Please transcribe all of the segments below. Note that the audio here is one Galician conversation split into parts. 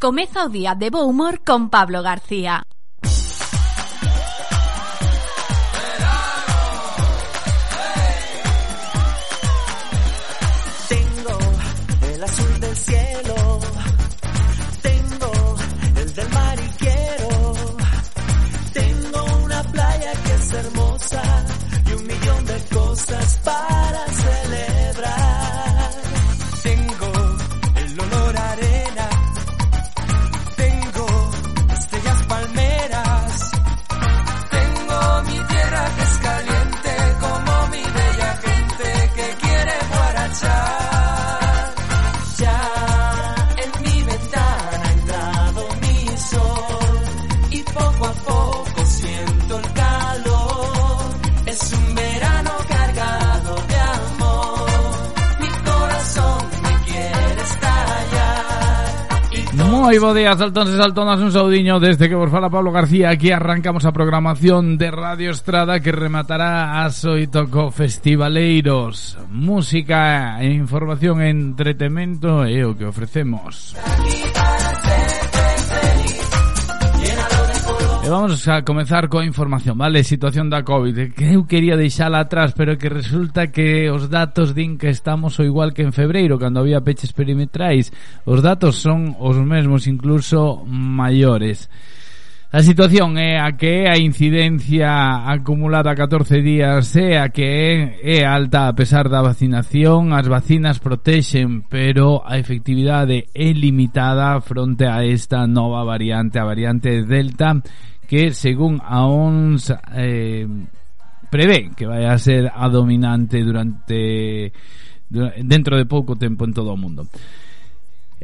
Comeza o día de bo humor con Pablo García. Moi bo día, saltóns e saltonas un saudiño Desde que vos fala Pablo García. Aquí arrancamos a programación de Radio Estrada Que rematará a Soitoco Festivaleiros. Música e información e entretemento É o que ofrecemos. Música E vamos a comenzar coa información, vale? Situación da COVID. Que eu quería deixala atrás Pero que resulta que os datos din que estamos o igual que en febreiro Cando había peches perimetrais. Os datos son os mesmos, incluso maiores. A situación é a que é a incidencia acumulada 14 días é a que é, é alta a pesar da vacinación, as vacinas protexen, pero a efectividade é limitada fronte a esta nova variante, a variante Delta, que según a ONS eh, prevé que vai a ser a dominante durante dentro de pouco tempo en todo o mundo.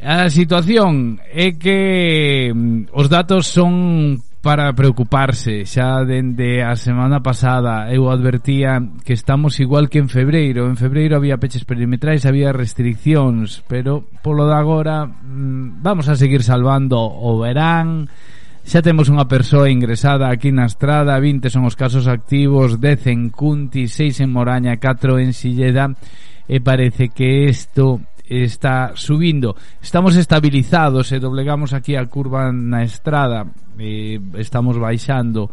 A situación é que mm, os datos son para preocuparse. Xa dende a semana pasada eu advertía que estamos igual que en febreiro. En febreiro había peches perimetrais, había restriccións, pero polo de agora mm, vamos a seguir salvando o verán, Xa temos unha persoa ingresada aquí na estrada 20 son os casos activos 10 en Cunti, 6 en Moraña 4 en Silleda E parece que isto está subindo. Estamos estabilizados e doblegamos aquí a curva na estrada. E estamos baixando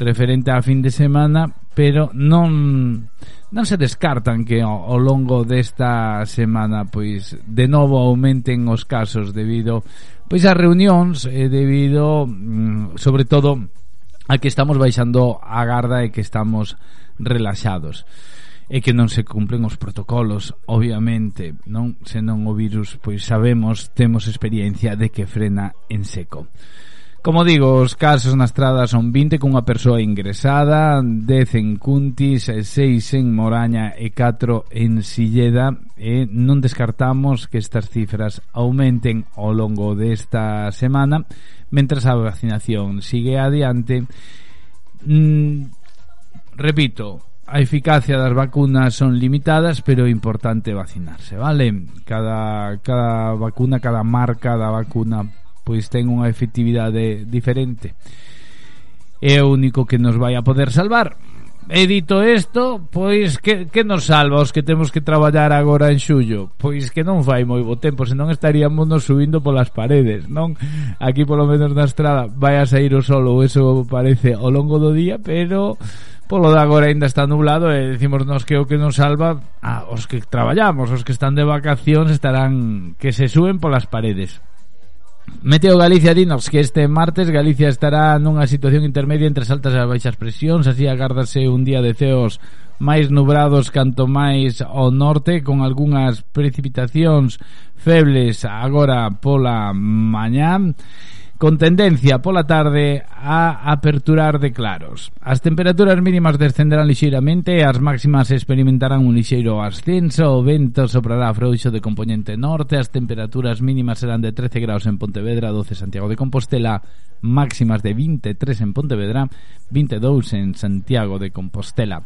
referente a fin de semana, pero non non se descartan que ao, ao longo desta semana pois de novo aumenten os casos debido pois as reunións eh, debido mm, sobre todo a que estamos baixando a garda e que estamos relaxados e que non se cumplen os protocolos, obviamente, non? Senón o virus, pois sabemos, temos experiencia de que frena en seco. Como digo, os casos na estrada son 20 cunha persoa ingresada, 10 en Cuntis, 6 en Moraña e 4 en Silleda e non descartamos que estas cifras aumenten ao longo desta semana mentras a vacinación sigue adiante. Mm, repito, a eficacia das vacunas son limitadas, pero é importante vacinarse, vale? Cada, cada vacuna, cada marca da vacuna pois ten unha efectividade diferente é o único que nos vai a poder salvar E dito isto, pois que, que nos salva os que temos que traballar agora en xullo? Pois que non fai moi bo tempo, senón estaríamos nos subindo polas paredes, non? Aquí polo menos na estrada vai a sair o sol ou eso parece ao longo do día, pero polo de agora ainda está nublado e decimos nos que o que nos salva a ah, os que traballamos, os que están de vacacións estarán que se suben polas paredes. Meteo Galicia dinos que este martes Galicia estará nunha situación intermedia entre as altas e as baixas presións, así agárdase un día de ceos máis nubrados canto máis ao norte con algunhas precipitacións febles agora pola mañá con tendencia pola tarde a aperturar de claros. As temperaturas mínimas descenderán lixeiramente e as máximas experimentarán un lixeiro ascenso, o vento soprará frouxo de componente norte, as temperaturas mínimas serán de 13 graus en Pontevedra, 12 Santiago de Compostela, máximas de 23 en Pontevedra, 22 en Santiago de Compostela.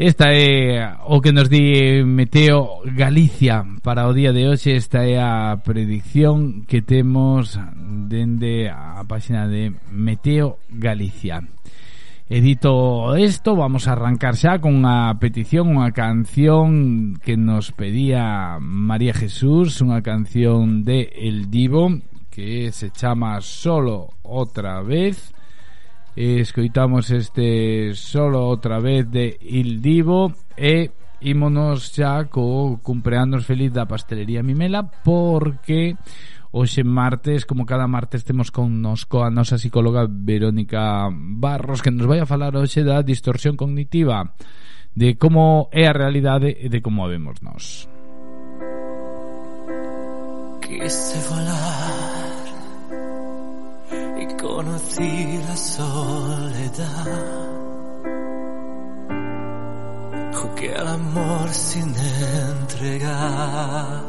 Esta é o que nos di Meteo Galicia para o día de hoxe. Esta é a predicción que temos dende a páxina de Meteo Galicia. Edito isto, vamos a arrancar xa con unha petición, unha canción que nos pedía María Jesús, unha canción de El Divo que se chama Solo Otra Vez e escoitamos este solo outra vez de Il Divo e ímonos xa co cumpleanos feliz da pastelería Mimela porque hoxe martes, como cada martes temos con nos coa nosa psicóloga Verónica Barros que nos vai a falar hoxe da distorsión cognitiva de como é a realidade e de como a vemos nós. Quise volar conocí la soledad. Jugué al amor sin entregar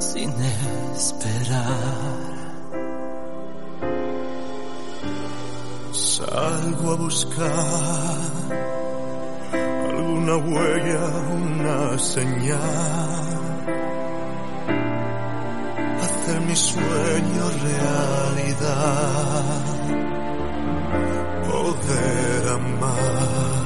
sin esperar. Salgo a buscar alguna huella, una señal. Hacer mi sueño realidad. Poder amar.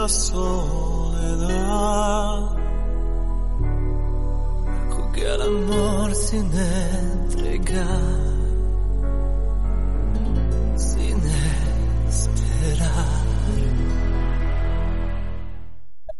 La soledad. Jugué al amor sin entregar,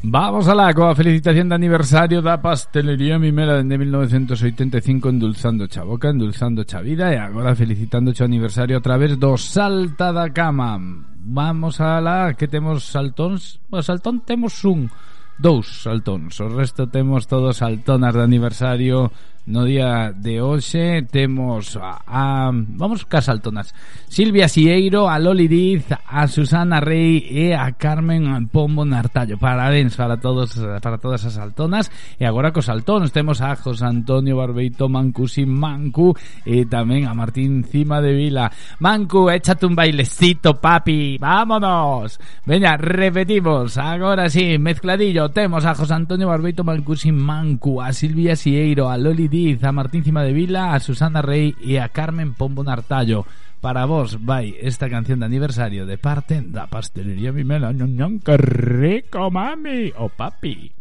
Vamos alá coa felicitación de aniversario da pastelería Mimela dende 1985 endulzando cha boca, endulzando cha vida e agora felicitando o aniversario a través do Salta da Cama. Vamos alá que temos saltóns, o saltón temos un dous saltóns, o resto temos todos saltonas de aniversario No día de hoxe temos a, a vamos casaltonas. Silvia Sieiro, a Loli Diz, a Susana Rey e a Carmen Pombo Nartallo. Parabéns para todos para todas as altonas e agora cos altóns temos a José Antonio Barbeito Mancusi Mancu e tamén a Martín Cima de Vila. Mancu, échate un bailecito, papi. Vámonos. Veña, repetimos. Agora sí, mezcladillo. Temos a José Antonio Barbeito Mancusi Mancu, a Silvia Sieiro, a Loli Diz a Martín Cima de Vila, a Susana Rey e a Carmen Pombo Nartallo. Para vos vai esta canción de aniversario de parte da pastelería Mimela. que rico, mami o papi.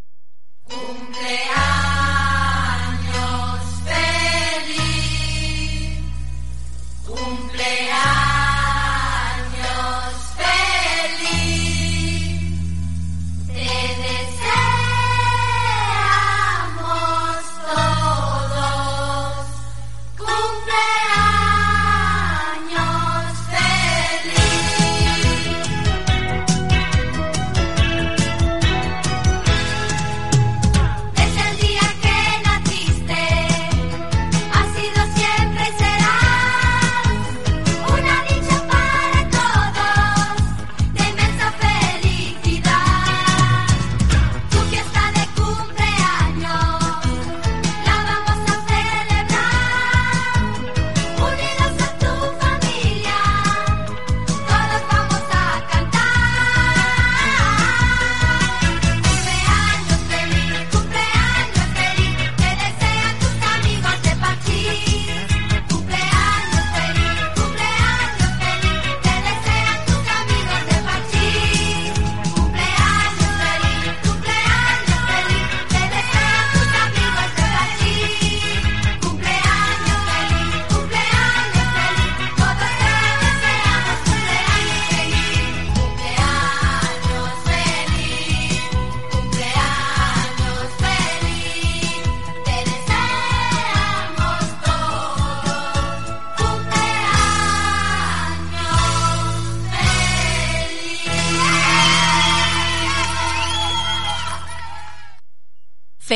Cumpleaños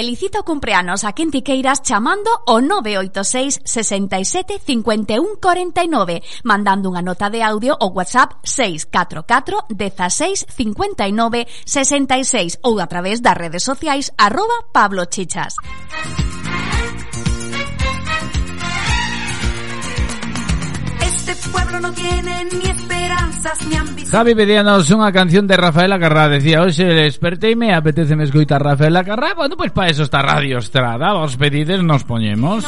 Felicita o cumpleanos a quen queiras chamando o 986 67 51 49 mandando unha nota de audio o WhatsApp 644 16 59 66 ou a través das redes sociais arroba Pablo Chichas. Este pueblo no tiene ni ambiciones. Javi pedíanos unha canción de Rafaela Carrá. Decía, hoxe desperteime e apetece me escoitar Rafaela Carrá. Bueno, pois pues para eso está Radio Estrada. Os pedides nos poñemos.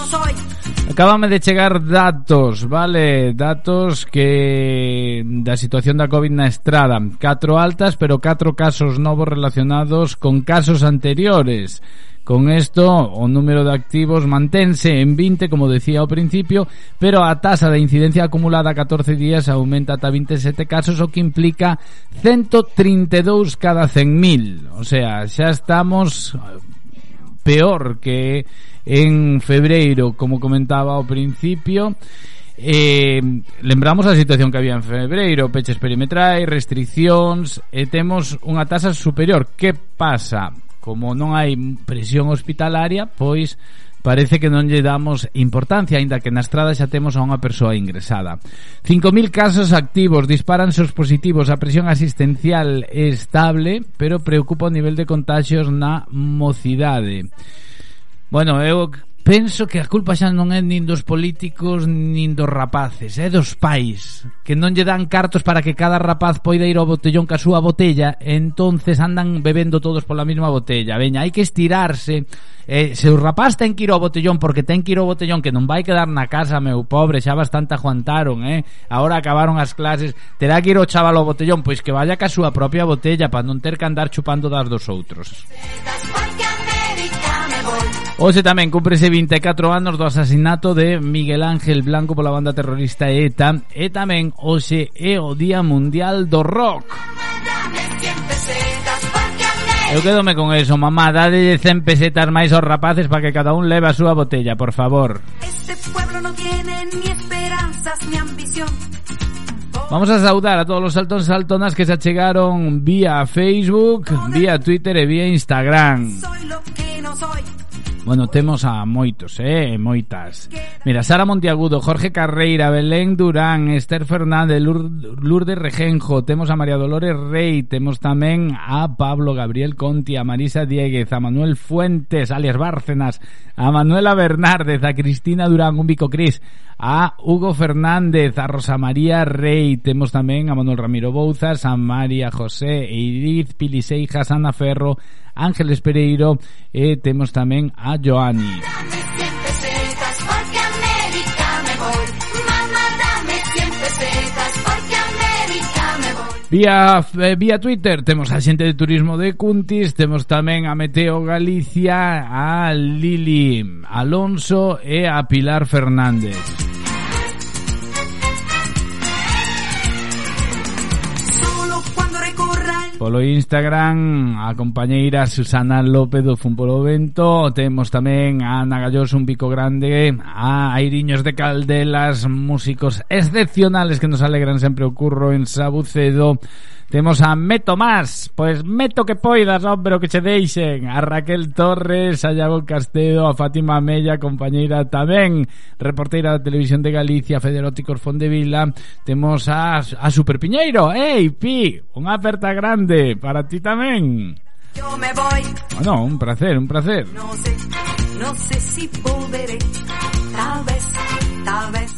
Acábame de chegar datos, vale? Datos que da situación da COVID na Estrada. 4 altas, pero 4 casos novos relacionados con casos anteriores. Con esto, o número de activos mantense en 20, como decía ao principio, pero a tasa de incidencia acumulada a 14 días aumenta ata 27 casos, o que implica 132 cada 100.000. O sea, xa estamos eh, peor que en febreiro, como comentaba ao principio. Eh, lembramos a situación que había en febreiro Peches perimetrais, restriccións E temos unha tasa superior Que pasa? como non hai presión hospitalaria, pois parece que non lle damos importancia, aínda que na estrada xa temos a unha persoa ingresada. 5.000 casos activos, disparanse os positivos, a presión asistencial é estable, pero preocupa o nivel de contagios na mocidade. Bueno, eu penso que a culpa xa non é nin dos políticos nin dos rapaces, é dos pais que non lle dan cartos para que cada rapaz poida ir ao botellón ca súa botella e entonces andan bebendo todos pola mesma botella. Veña, hai que estirarse eh, se o rapaz ten que ir ao botellón porque ten que ir ao botellón que non vai quedar na casa meu pobre, xa bastante aguantaron eh? agora acabaron as clases terá que ir o chaval ao botellón? Pois que vaya ca súa propia botella para non ter que andar chupando das dos outros. Estas Hoxe tamén cúmprese 24 anos do asasinato de Miguel Ángel Blanco pola banda terrorista ETA e tamén hoxe é o Día Mundial do Rock. Eu quedome con eso, mamá, dade 100 pesetas máis aos rapaces para que cada un leve a súa botella, por favor. Este pueblo no tiene ni esperanzas ni ambición. Vamos a saudar a todos los saltón saltonas que se achegaron vía Facebook, vía Twitter e vía Instagram. Soy lo que no soy. Bueno, temos a moitos, eh, moitas. Mira, Sara Montiagudo, Jorge Carreira, Belén Durán, Esther Fernández, Lourdes Regenjo, temos a María Dolores Rey, temos tamén a Pablo Gabriel Conti, a Marisa Dieguez, a Manuel Fuentes, alias Bárcenas, a Manuela Bernárdez, a Cristina Durán, un bico Cris, a Hugo Fernández, a Rosa María Rey, temos tamén a Manuel Ramiro Bouzas, a María José, Edith Piliseijas, Ana Ferro, Ángeles Pereiro e temos tamén a Joani. Dame 100 pesetas porque América me voy. Mamá, dame 100 pesetas porque América me voy. Vía, eh, vía Twitter temos a xente de turismo de Cuntis Temos tamén a Meteo Galicia A Lili Alonso e a Pilar Fernández Polo Instagram, a compañeira Susana López do Fumpolo Vento, temos tamén a Ana un pico grande, a Airiños de Caldelas, músicos excepcionales que nos alegran sempre o curro en Sabucedo, Temos a Meto Más, pois meto que poidas, hombre, o que che deixen. A Raquel Torres, a Iago Castedo, a Fátima Mella, compañeira tamén, reporteira da Televisión de Galicia, Federóticos Fondevila. Temos a, a Super Piñeiro, ei, Pi, unha aperta grande para ti tamén. Yo me voy. Bueno, un placer, un placer. No sé, no sé si volveré, tal vez, tal vez.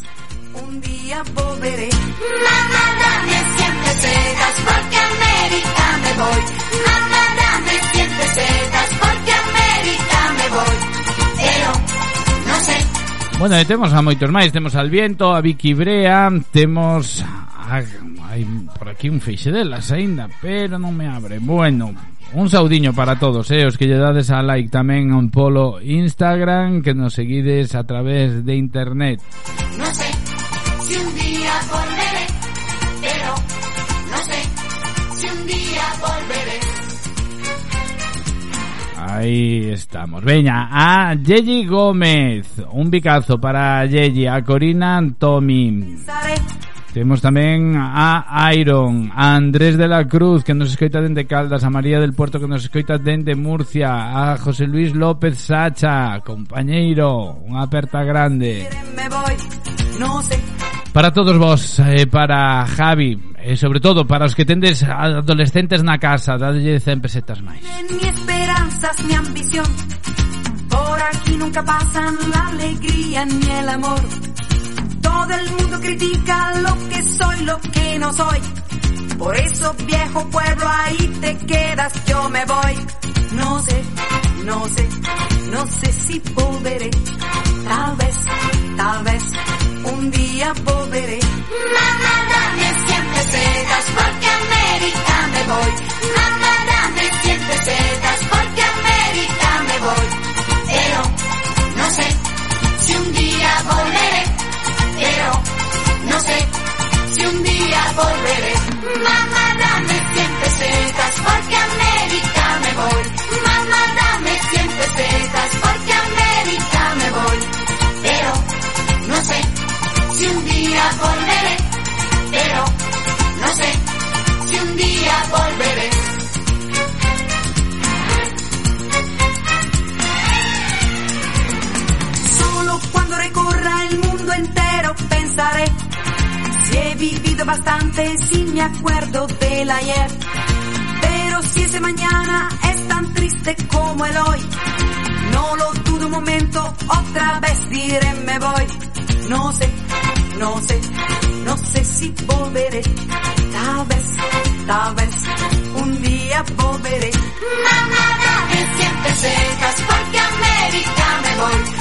Un día volveré. Mamá, dame 100 pesetas porque a América me voy. Mamá, dame 100 pesetas porque a América me voy. Pero, no sé, Bueno, e temos a moitos máis, temos al viento, a Vicky Brea, temos a, hai por aquí un feixe delas aínda, pero non me abre. Bueno, un saudiño para todos, eh, os que lle dades a like tamén a un polo Instagram, que nos seguides a través de internet. no sé Ahí estamos. Veña, a Yeji Gómez. Un bicazo para Yeji. A Corina Antomi. Temos tamén a Iron, a Andrés de la Cruz, que nos escoita dende Caldas, a María del Puerto, que nos escoita dende Murcia, a José Luis López Sacha, compañeiro, unha aperta grande. Para todos vos, eh, para Javi, e eh, sobre todo para os que tendes adolescentes na casa, dadelle 100 pesetas máis. Esperanzas ni ambición. Por aquí nunca pasan la alegría ni el amor. Todo el mundo critica lo que soy, lo que no soy. Por eso, viejo pueblo, ahí te quedas, yo me voy. No sé, no sé, no sé si volveré. Tal vez, tal vez, un día volveré. Mamá, dame 100 pesetas porque América me voy. Mamá, dame 100 pesetas porque voy. Pero, no sé si un día volveré. Pero, no sé si un día volveré. Mamá, dame 100 pesetas porque a América me voy. Mamá, dame 100 pesetas porque a América me voy. Pero, no sé si un día volveré. Si he vivido bastante, si me acuerdo del ayer. Pero si ese mañana es tan triste como el hoy, no lo dudo un momento, otra vez diré me voy. No sé, no sé, no sé si volveré. Tal vez, tal vez, un día volveré. Mamá, dame 100 pesetas porque América me voy.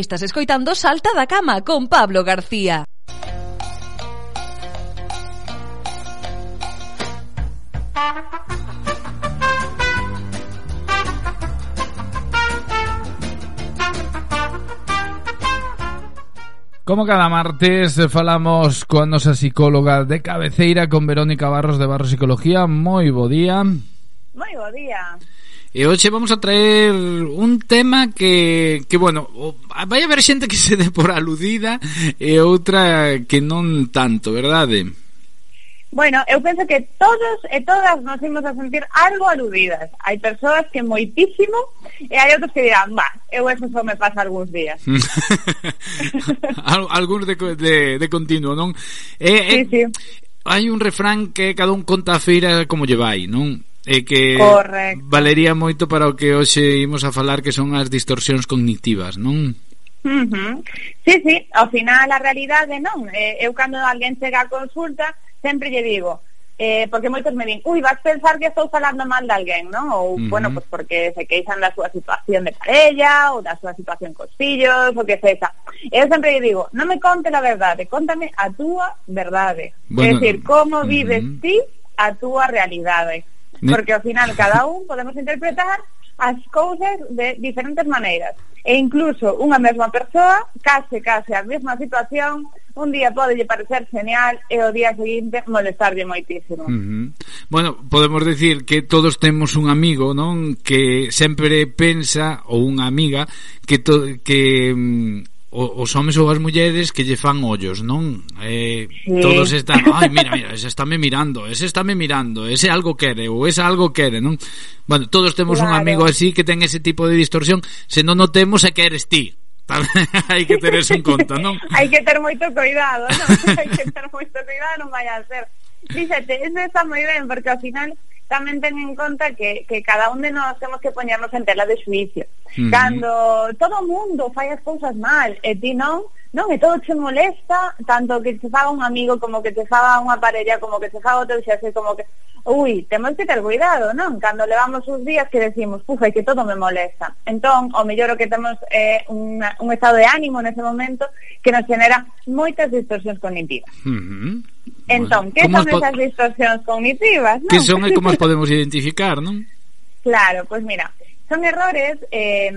Estás escoitando Salta da Cama con Pablo García. Como cada martes eh, falamos coa nosa psicóloga de cabeceira con Verónica Barros de Barros Psicología. Moi bo día. Moi bo día. E hoxe vamos a traer un tema que, que bueno, vai haber xente que se dé por aludida e outra que non tanto, verdade? Bueno, eu penso que todos e todas nos imos a sentir algo aludidas. Hai persoas que moitísimo e hai outros que dirán, va, eu eso só me pasa algúns días. Al, algúns de, de, de continuo, non? E, sí, sí. Hai un refrán que cada un conta a feira como lle vai, non? e que Correcto. valería moito para o que hoxe imos a falar que son as distorsións cognitivas, non? Uh -huh. Sí, sí, ao final a realidade non eh, Eu cando alguén chega a consulta Sempre lle digo eh, Porque moitos me din Ui, vas pensar que estou falando mal de alguén, non? Ou, uh -huh. bueno, pues porque se queixan da súa situación de parella Ou da súa situación cos fillos O que sexa Eu sempre lle digo Non me conte a verdade Contame a túa verdade bueno, É dicir, como vives uh -huh. ti a túa realidade Porque ao final cada un podemos interpretar as cousas de diferentes maneiras. E incluso unha mesma persoa, case, case a mesma situación, un día podelle parecer genial e o día seguinte molestarlle moitísimo. Uh -huh. Bueno, podemos decir que todos temos un amigo, non? Que sempre pensa, ou unha amiga, que, to que mm, o, os homes ou as mulleres que lle fan ollos, non? Eh, sí. Todos están, ai, mira, mira, ese estáme mirando, ese estáme mirando, ese algo quere, ou ese algo quere, non? Bueno, todos temos claro. un amigo así que ten ese tipo de distorsión, se non o temos é que eres ti. hai que ter eso en conta, non? hai que ter moito cuidado, non? hai que ter moito cuidado, non vai a ser. Fíxate, eso está moi ben, porque ao final tamén ten en conta que, que cada un de nós temos que poñernos en tela de suicio. Mm. Cando todo o mundo fai as cousas mal e ti non, non, e todo che molesta, tanto que se faga un amigo como que se faga unha parella, como que se faga outro xa como que... Ui, temos que ter cuidado, non? Cando levamos os días que decimos, pufa, que todo me molesta. Entón, o mellor o que temos é eh, unha, un estado de ánimo nese momento que nos genera moitas distorsións cognitivas. Uh -huh. Entón, que son esas distorsións cognitivas? Non? Que son e como as podemos identificar, non? Claro, pois pues mira, son errores eh,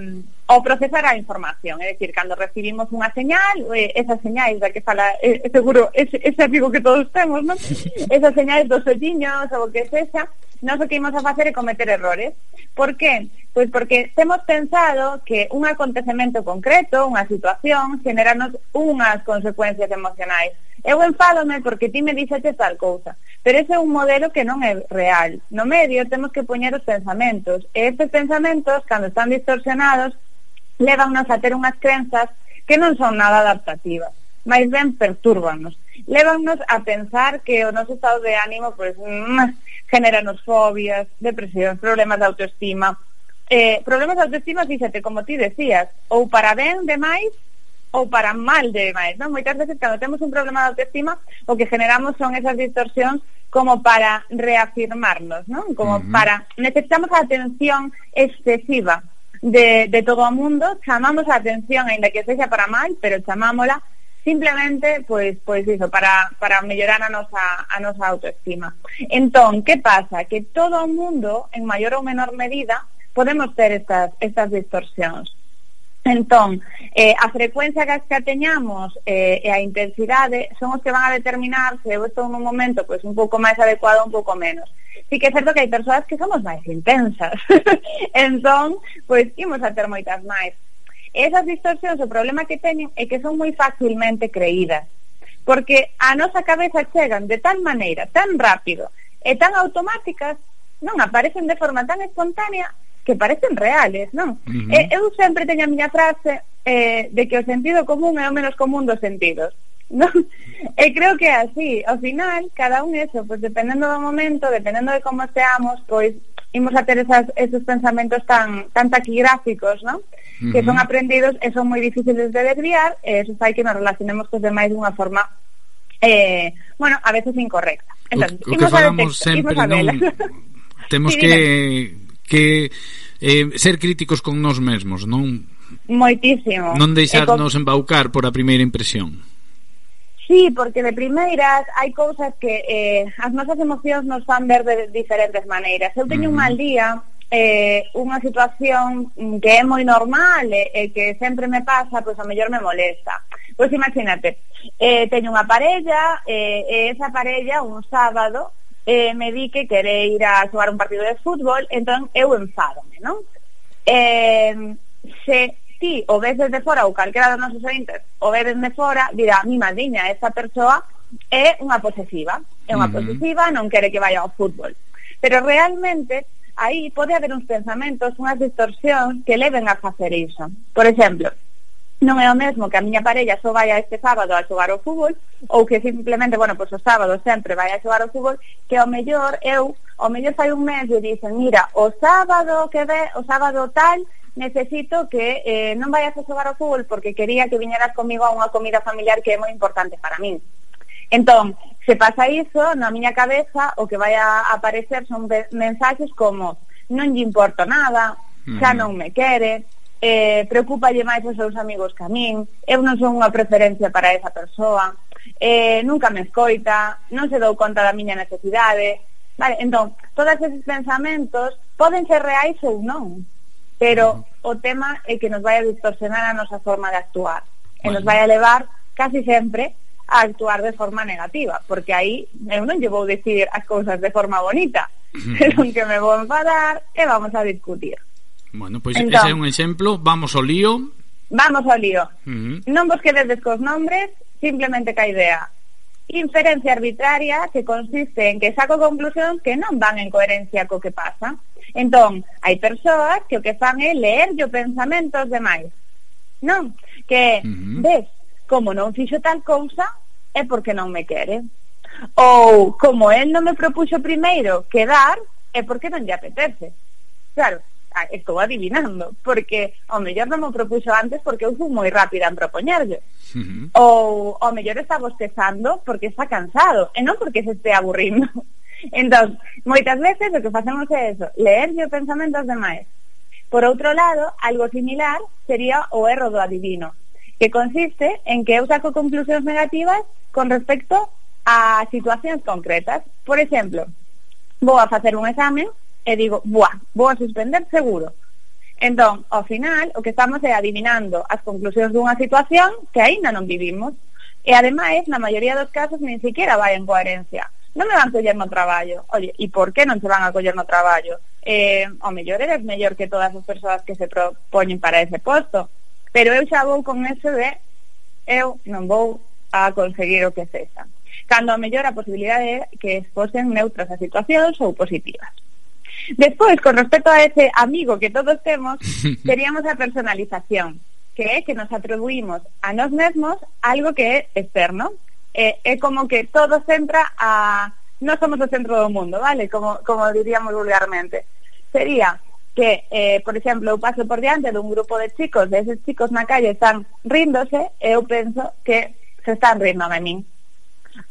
ao procesar a información, é dicir, cando recibimos unha señal, esas señais da que fala, eh, seguro, ese, ese amigo que todos temos, non? Esas señais dos olliños ou o que sexa, nós o que imos a facer é cometer errores. Por que? Pois porque temos pensado que un acontecemento concreto, unha situación, generanos unhas consecuencias emocionais. Eu enfádome porque ti me dixete tal cousa, pero ese é un modelo que non é real. No medio temos que poñer os pensamentos, e estes pensamentos, cando están distorsionados, levannos a ter unhas crenzas que non son nada adaptativas, máis ben perturbanos. Levannos a pensar que o noso estado de ánimo pois, mmm, generanos fobias, depresións, problemas de autoestima, eh, problemas de autoestima, fíxate, como ti decías, ou para ben demais ou para mal demais, non? Moitas veces cando temos un problema de autoestima, o que generamos son esas distorsións como para reafirmarnos, non? Como uh -huh. para necesitamos a atención excesiva de, de todo o mundo, chamamos a atención, aínda que sexa para mal, pero chamámola simplemente pois pois iso para para mellorar a nosa a nosa autoestima. Entón, que pasa? Que todo o mundo en maior ou menor medida podemos ter estas estas distorsións. Entón, eh, a frecuencia que, que teñamos eh, e a intensidade son os que van a determinar se eu estou nun momento pois, pues, un pouco máis adecuado ou un pouco menos. Sí que é certo que hai persoas que somos máis intensas. entón, pois pues, imos a ter moitas máis. E esas distorsións, o problema que teñen é que son moi facilmente creídas. Porque a nosa cabeza chegan de tal maneira, tan rápido e tan automáticas, non aparecen de forma tan espontánea que parecen reales, non? Uh eh, -huh. E eu sempre teño a miña frase eh, de que o sentido común é o menos común dos sentidos. Non? E creo que é así, ao final, cada un eso, pois dependendo do momento, dependendo de como seamos, pois imos a ter esas, esos pensamentos tan, tan taquigráficos, non? Uh -huh. Que son aprendidos e son moi difíciles de desviar, e eso fai que nos relacionemos cos demais dunha forma eh, bueno, a veces incorrecta. Entón, o, o que falamos sempre, non? Temos sí, que que eh, ser críticos con nós mesmos, non? Moitísimo. Non deixarnos con... embaucar por a primeira impresión. Sí, porque de primeiras hai cousas que eh, as nosas emocións nos fan ver de diferentes maneiras. Eu teño un mal día, eh, unha situación que é moi normal eh, e eh, que sempre me pasa, pois a mellor me molesta. Pois imagínate, eh, teño unha parella, eh, e esa parella un sábado eh, me di que quere ir a xogar un partido de fútbol, entón eu enfádome, non? Eh, se ti o ves desde fora ou calquera dos nosos ointes o ves desde fora, dirá, mi madriña, esta persoa é unha posesiva, é unha uh -huh. posesiva, non quere que vaya ao fútbol. Pero realmente aí pode haber uns pensamentos, unhas distorsións que leven a facer iso. Por exemplo, non é o mesmo que a miña parella só vai a este sábado a xogar ao fútbol ou que simplemente, bueno, pois o sábado sempre vai a xogar ao fútbol, que ao mellor eu, ao mellor fai un mes e dicen, mira, o sábado que ve, o sábado tal, necesito que eh, non vayas a xogar ao fútbol porque quería que viñeras comigo a unha comida familiar que é moi importante para min. Entón, se pasa iso, na miña cabeza o que vai a aparecer son mensaxes como non lle importo nada, xa non me quere, eh, preocupalle máis os seus amigos que a min, eu non son unha preferencia para esa persoa, eh, nunca me escoita, non se dou conta da miña necesidade. Vale, entón, todos esos pensamentos poden ser reais ou non, pero o tema é que nos vai a distorsionar a nosa forma de actuar e bueno. nos vai a levar casi sempre a actuar de forma negativa, porque aí eu non lle vou dicir as cousas de forma bonita, senón que me vou enfadar e vamos a discutir. Bueno, pois entón, ese é un exemplo. Vamos ao lío. Vamos ao lío. Uh -huh. Non vos quededes cos nombres, simplemente ca idea. Inferencia arbitraria que consiste en que saco conclusións que non van en coherencia co que pasa. Entón, hai persoas que o que fan é leer o pensamento demais. Non, que uh -huh. ves, como non fixo tal cousa, é porque non me quere. Ou, como el non me propuxo primeiro quedar, é porque non lle apetece. Claro, estou adivinando, porque ao mellor non me propuxo antes porque eu fui moi rápida en propoñerlle. Uh -huh. Ou ao mellor está bostezando porque está cansado, eh, e non porque se este aburrindo. entón, moitas veces o que facemos é eso, leerlle o pensamento aos demais. Por outro lado, algo similar sería o erro do adivino, que consiste en que eu saco conclusións negativas con respecto a situacións concretas. Por exemplo, vou a facer un examen e digo, buah, vou a suspender seguro. Entón, ao final, o que estamos é adivinando as conclusións dunha situación que aínda non vivimos. E ademais, na maioría dos casos, nin siquiera vai en coherencia. Non me van coller no traballo. Oye, e por que non se van a coller no traballo? Eh, o mellor eres mellor que todas as persoas que se propoñen para ese posto. Pero eu xa vou con ese de eu non vou a conseguir o que cesa. Cando a mellor a posibilidade é que fosen neutras as situacións ou positivas. Despois, con respecto a ese amigo que todos temos, teríamos a personalización, que é que nos atribuímos a nós mesmos algo que é externo. É, é como que todo centra a... Non somos o centro do mundo, vale? Como, como diríamos vulgarmente. Sería que, eh, por exemplo, eu paso por diante dun grupo de chicos, e eses chicos na calle están ríndose, e eu penso que se están rindo de min.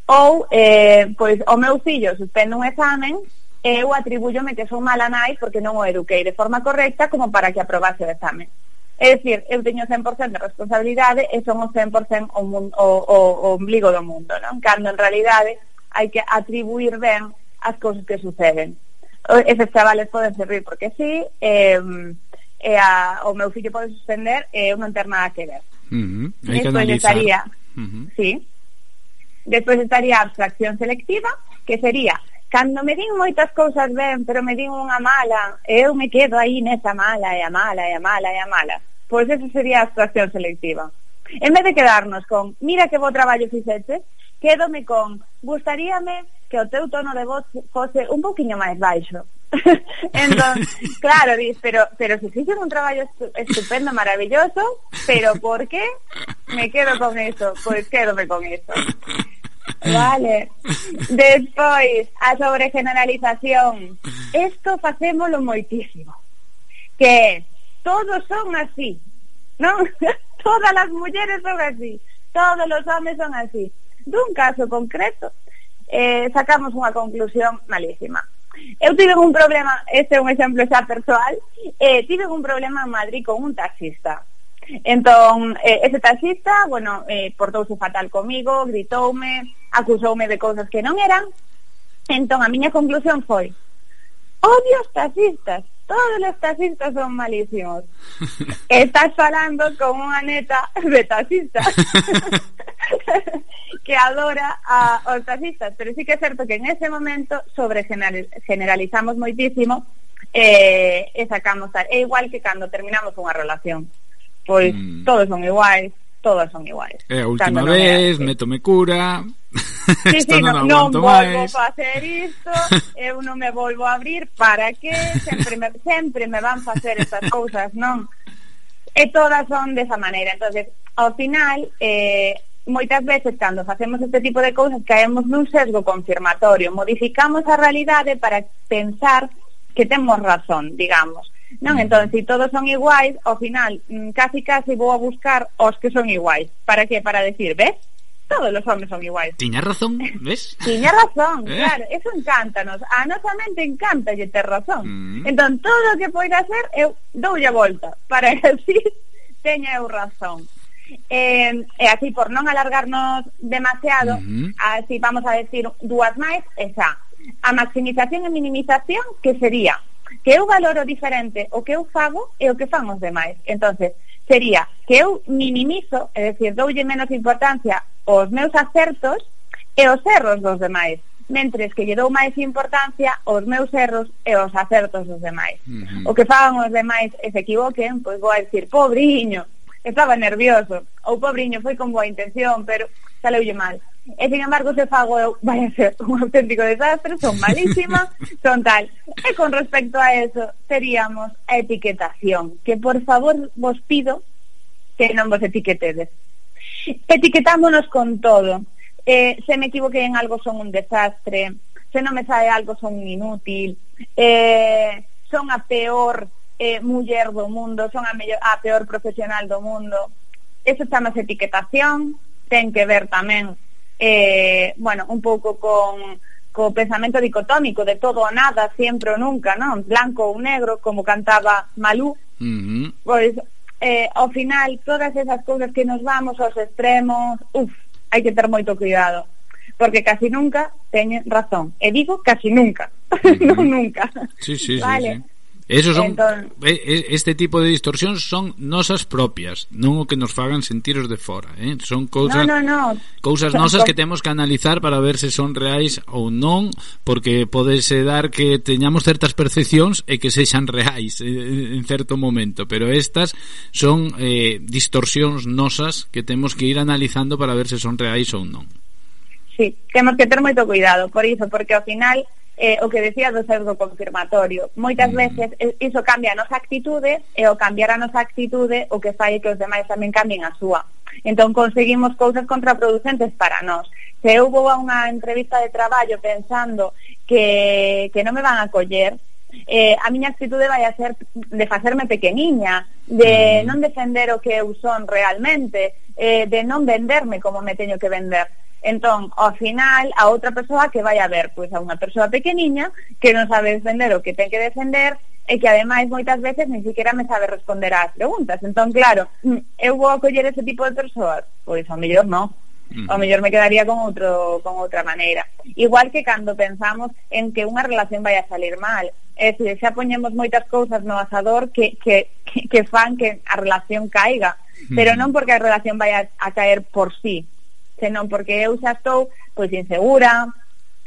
Ou, eh, pois, o meu fillo suspende un examen e eu atribúllome que son mala nai porque non o eduquei de forma correcta como para que aprobase o exame. É dicir, eu teño 100% de responsabilidade e son o 100% o, o, o, o ombligo do mundo, non? Cando en realidade hai que atribuir ben as cousas que suceden. Eses chavales poden servir porque sí, eh, e a, o meu fillo pode suspender e eu non ter nada que ver. Uh -huh. Hai que analizar. Estaría, uh -huh. sí, Despois estaría a abstracción selectiva, que sería cando me din moitas cousas ben, pero me din unha mala, eu me quedo aí nesa mala, e a mala, e a mala, e a mala. Pois esa sería a actuación selectiva. En vez de quedarnos con, mira que bo traballo fixeches, quédome con, gustaríame que o teu tono de voz fose un poquinho máis baixo. entón, claro, dis, pero, pero se fixen un traballo estupendo, maravilloso, pero por que me quedo con eso? Pois quédome con eso. Vale. Despois, a sobregeneralización. Isto facémolo moitísimo. Que todos son así. Non? Todas as mulleres son así. Todos os homes son así. Dun caso concreto, eh, sacamos unha conclusión malísima. Eu tive un problema, este é un exemplo xa persoal, eh, tive un problema en Madrid con un taxista Entón, eh, ese taxista, bueno, eh, portouse fatal comigo, gritoume, acusoume de cousas que non eran. Entón, a miña conclusión foi, oh, odio os taxistas, todos os taxistas son malísimos. Estás falando con unha neta de taxista que adora a, os taxistas, pero sí que é certo que en ese momento sobre generalizamos moitísimo eh, e sacamos tal. É igual que cando terminamos unha relación pois mm. todos son iguais, todas son iguais. É a última Cando vez, eh, no me tome cura. Sí, sí, non, non, non volvo facer isto, eu non me volvo a abrir, para que sempre me, sempre me van facer estas cousas, non? E eh, todas son desa maneira. entonces ao final, eh, moitas veces cando facemos este tipo de cousas caemos nun sesgo confirmatorio, modificamos a realidade para pensar que temos razón, digamos. Non, mm. entón, se si todos son iguais, ao final, mm, casi casi vou a buscar os que son iguais. Para que? Para decir, ves? Todos os homens son iguais. Tiña razón, ves? Tiña razón, eh? claro, eso encántanos. A nosa mente encanta lle ter razón. Mm. Entón, todo o que poida ser, eu doulle a volta para que así teña eu razón. Eh, e así, por non alargarnos demasiado, mm -hmm. así vamos a decir dúas máis, esa, a maximización e minimización, que sería que eu valoro diferente o que eu fago e o que fan os demais. entonces sería que eu minimizo, é dicir, doulle menos importancia aos meus acertos e os erros dos demais mentres que lle dou máis importancia aos meus erros e aos acertos dos demais. Uh -huh. O que fagan os demais e se equivoquen, pois vou a dicir, pobriño, estaba nervioso, ou pobriño foi con boa intención, pero saleulle mal. E sin embargo se fago eu vai a ser un auténtico desastre, son malísima, son tal. E con respecto a eso, teríamos a etiquetación, que por favor vos pido que non vos etiquetedes. Etiquetámonos con todo. Eh, se me equivoquei en algo son un desastre, se non me sabe algo son inútil, eh, son a peor eh, muller do mundo, son a, mellor, a peor profesional do mundo. Eso chamase etiquetación, ten que ver tamén eh, bueno, un pouco con co pensamento dicotómico de todo ou nada, sempre ou nunca, non? Blanco ou negro, como cantaba Malú. Uh -huh. Pois, eh, ao final, todas esas cousas que nos vamos aos extremos, uff, hai que ter moito cuidado. Porque casi nunca teñen razón. E digo casi nunca, uh -huh. non nunca. Sí, sí, vale. sí, sí. Esos son entón, eh, eh, este tipo de distorsións son nosas propias, non o que nos fagan sentir os de fora, eh? Son cousas no, no, no. cousas nosas que temos que analizar para ver se son reais ou non, porque podese dar que teñamos certas percepcións e que sexan reais eh, en certo momento, pero estas son eh, distorsións nosas que temos que ir analizando para ver se son reais ou non. Sí, temos que ter moito cuidado, por iso, porque ao final eh, o que decía do sesgo confirmatorio. Moitas mm. veces eh, iso cambia a nosa actitude e o cambiar a nosa actitude o que fai que os demais tamén cambien a súa. Entón conseguimos cousas contraproducentes para nós. Se eu vou a unha entrevista de traballo pensando que, que non me van a coller, eh, a miña actitude vai a ser de facerme pequeniña, de mm. non defender o que eu son realmente, eh, de non venderme como me teño que vender. Entón, ao final, a outra persoa que vai a ver, pois a unha persoa pequeniña que non sabe defender o que ten que defender e que ademais moitas veces ni siquiera me sabe responder ás preguntas. Entón, claro, mm, eu vou acoller ese tipo de persoas? Pois ao mellor non. Mm. O mellor me quedaría con outro con outra maneira. Igual que cando pensamos en que unha relación vai a salir mal, é dicir, xa poñemos moitas cousas no asador que, que, que fan que a relación caiga, mm. pero non porque a relación vai a, a caer por sí, senón porque eu xa estou pois insegura,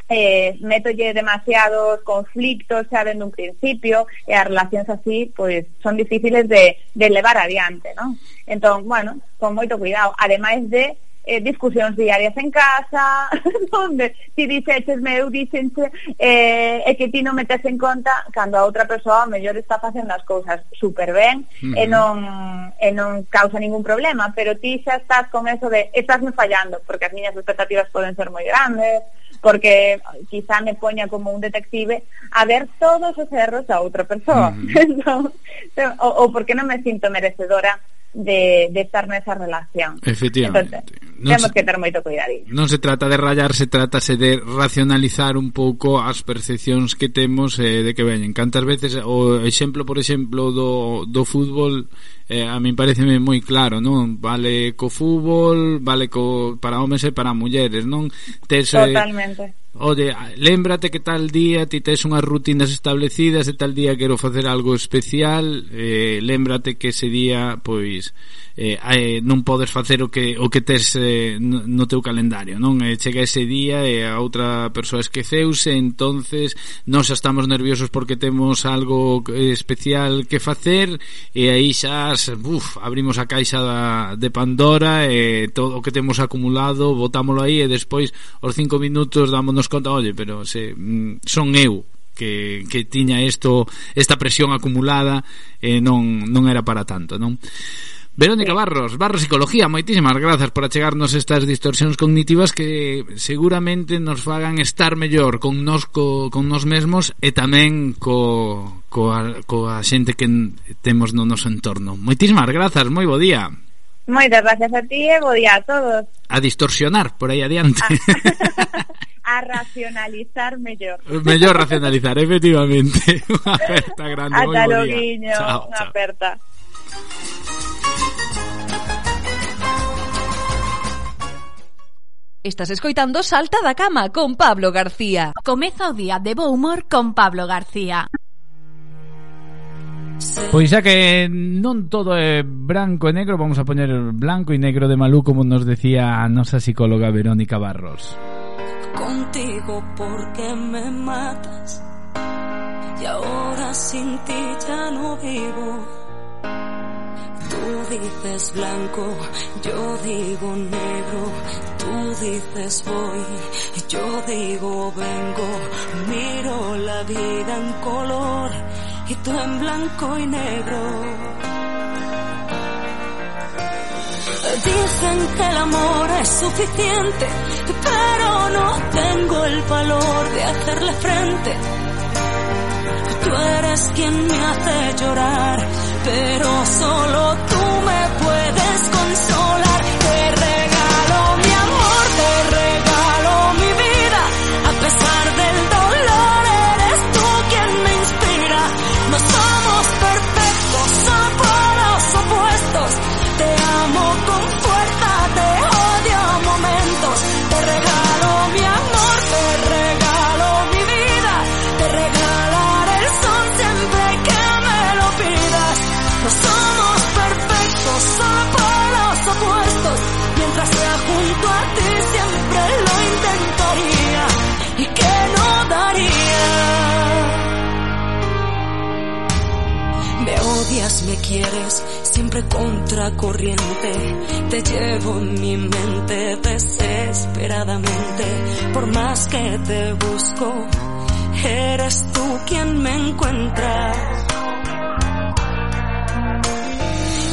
eh, metolle demasiados conflictos xa dende un principio e as relacións así pois son difíciles de, de levar adiante, non? Entón, bueno, con moito cuidado, ademais de eh, discusións diarias en casa, onde ti dices, meu, dixenche, eh, e que ti non metes en conta cando a outra persoa mellor está facendo as cousas super ben uh -huh. e, non, e non causa ningún problema, pero ti xa estás con eso de estásme fallando, porque as miñas expectativas poden ser moi grandes, porque quizá me poña como un detective a ver todos os erros da outra persoa. Uh -huh. entón, o, o porque non me sinto merecedora de, de estar nesa relación. Efectivamente. Entonces, non temos se, que ter moito cuidadillo. Non se trata de rayar, se tratase de racionalizar un pouco as percepcións que temos eh, de que veñen. Cantas veces eh, o exemplo, por exemplo, do, do fútbol eh, a mí pareceme moi claro, non? Vale co fútbol, vale co para homes e para mulleres, non? Tes, eh, Totalmente. Eh, Ode, lembrate que tal día ti tes unhas rutinas establecidas e tal día quero facer algo especial, eh, lembrate que ese día pois eh, eh, non podes facer o que o que tes eh, no teu calendario, non? Eh, chega ese día e a outra persoa esqueceuse, entonces nos estamos nerviosos porque temos algo eh, especial que facer e aí xa, buf, abrimos a caixa da, de Pandora e todo o que temos acumulado, botámolo aí e despois os cinco minutos dámonos conta, oye, pero se mm, son eu que, que tiña isto esta presión acumulada e non, non era para tanto, non? Verónica sí. Barros, Barros Psicología, moitísimas grazas por achegarnos estas distorsións cognitivas que seguramente nos fagan estar mellor con nos, co, con nos mesmos e tamén co, coa, coa xente que temos no noso entorno. Moitísimas grazas, moi bo día. Moitas gracias a ti e bo día a todos. A distorsionar por aí adiante. A racionalizar mellor. Mellor racionalizar, efectivamente. Unha aperta grande, Ata moi bo día. Guiño, chao, unha aperta. Estás escoitando Salta da Cama con Pablo García. Comeza o día de bo humor con Pablo García. Pois xa que non todo é branco e negro, vamos a poñer blanco e negro de Malú como nos decía a nosa psicóloga Verónica Barros. contigo porque me matas y ahora sin ti ya no vivo. Tú dices blanco, yo digo negro, tú dices voy, yo digo vengo, miro la vida en color y tú en blanco y negro. Dicen que el amor es suficiente, pero no tengo el valor de hacerle frente. Tú eres quien me hace llorar, pero solo tú me puedes consolar. Quieres, siempre contracorriente. Te llevo en mi mente desesperadamente. Por más que te busco, eres tú quien me encuentra.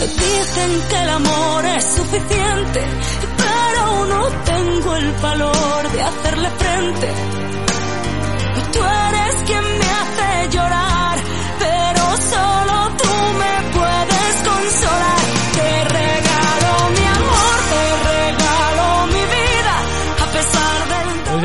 Dicen que el amor es suficiente, pero no tengo el valor de hacerle frente.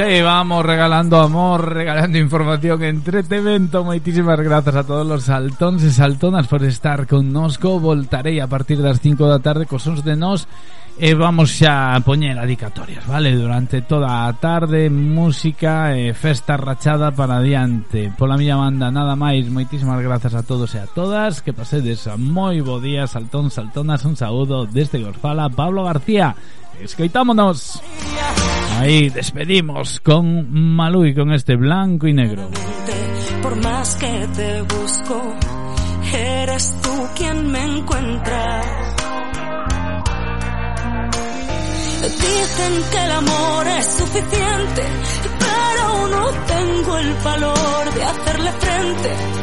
Aí vamos regalando amor, regalando información, entretenimento. Moitísimas grazas a todos os saltóns e saltonas por estar connosco. Voltarei a partir das 5 da tarde cos sons de nós e vamos xa a poñer adicatorias, vale? Durante toda a tarde, música e festa rachada para adiante. Pola miña banda, nada máis. Moitísimas grazas a todos e a todas. Que pasedes a moi bo día, saltón, saltonas. Un saúdo desde que os fala Pablo García. Escoitámonos. Ahí despedimos con Malú y con este blanco y negro. Por más que te busco, eres tú quien me encuentra. Dicen que el amor es suficiente, pero no tengo el valor de hacerle frente.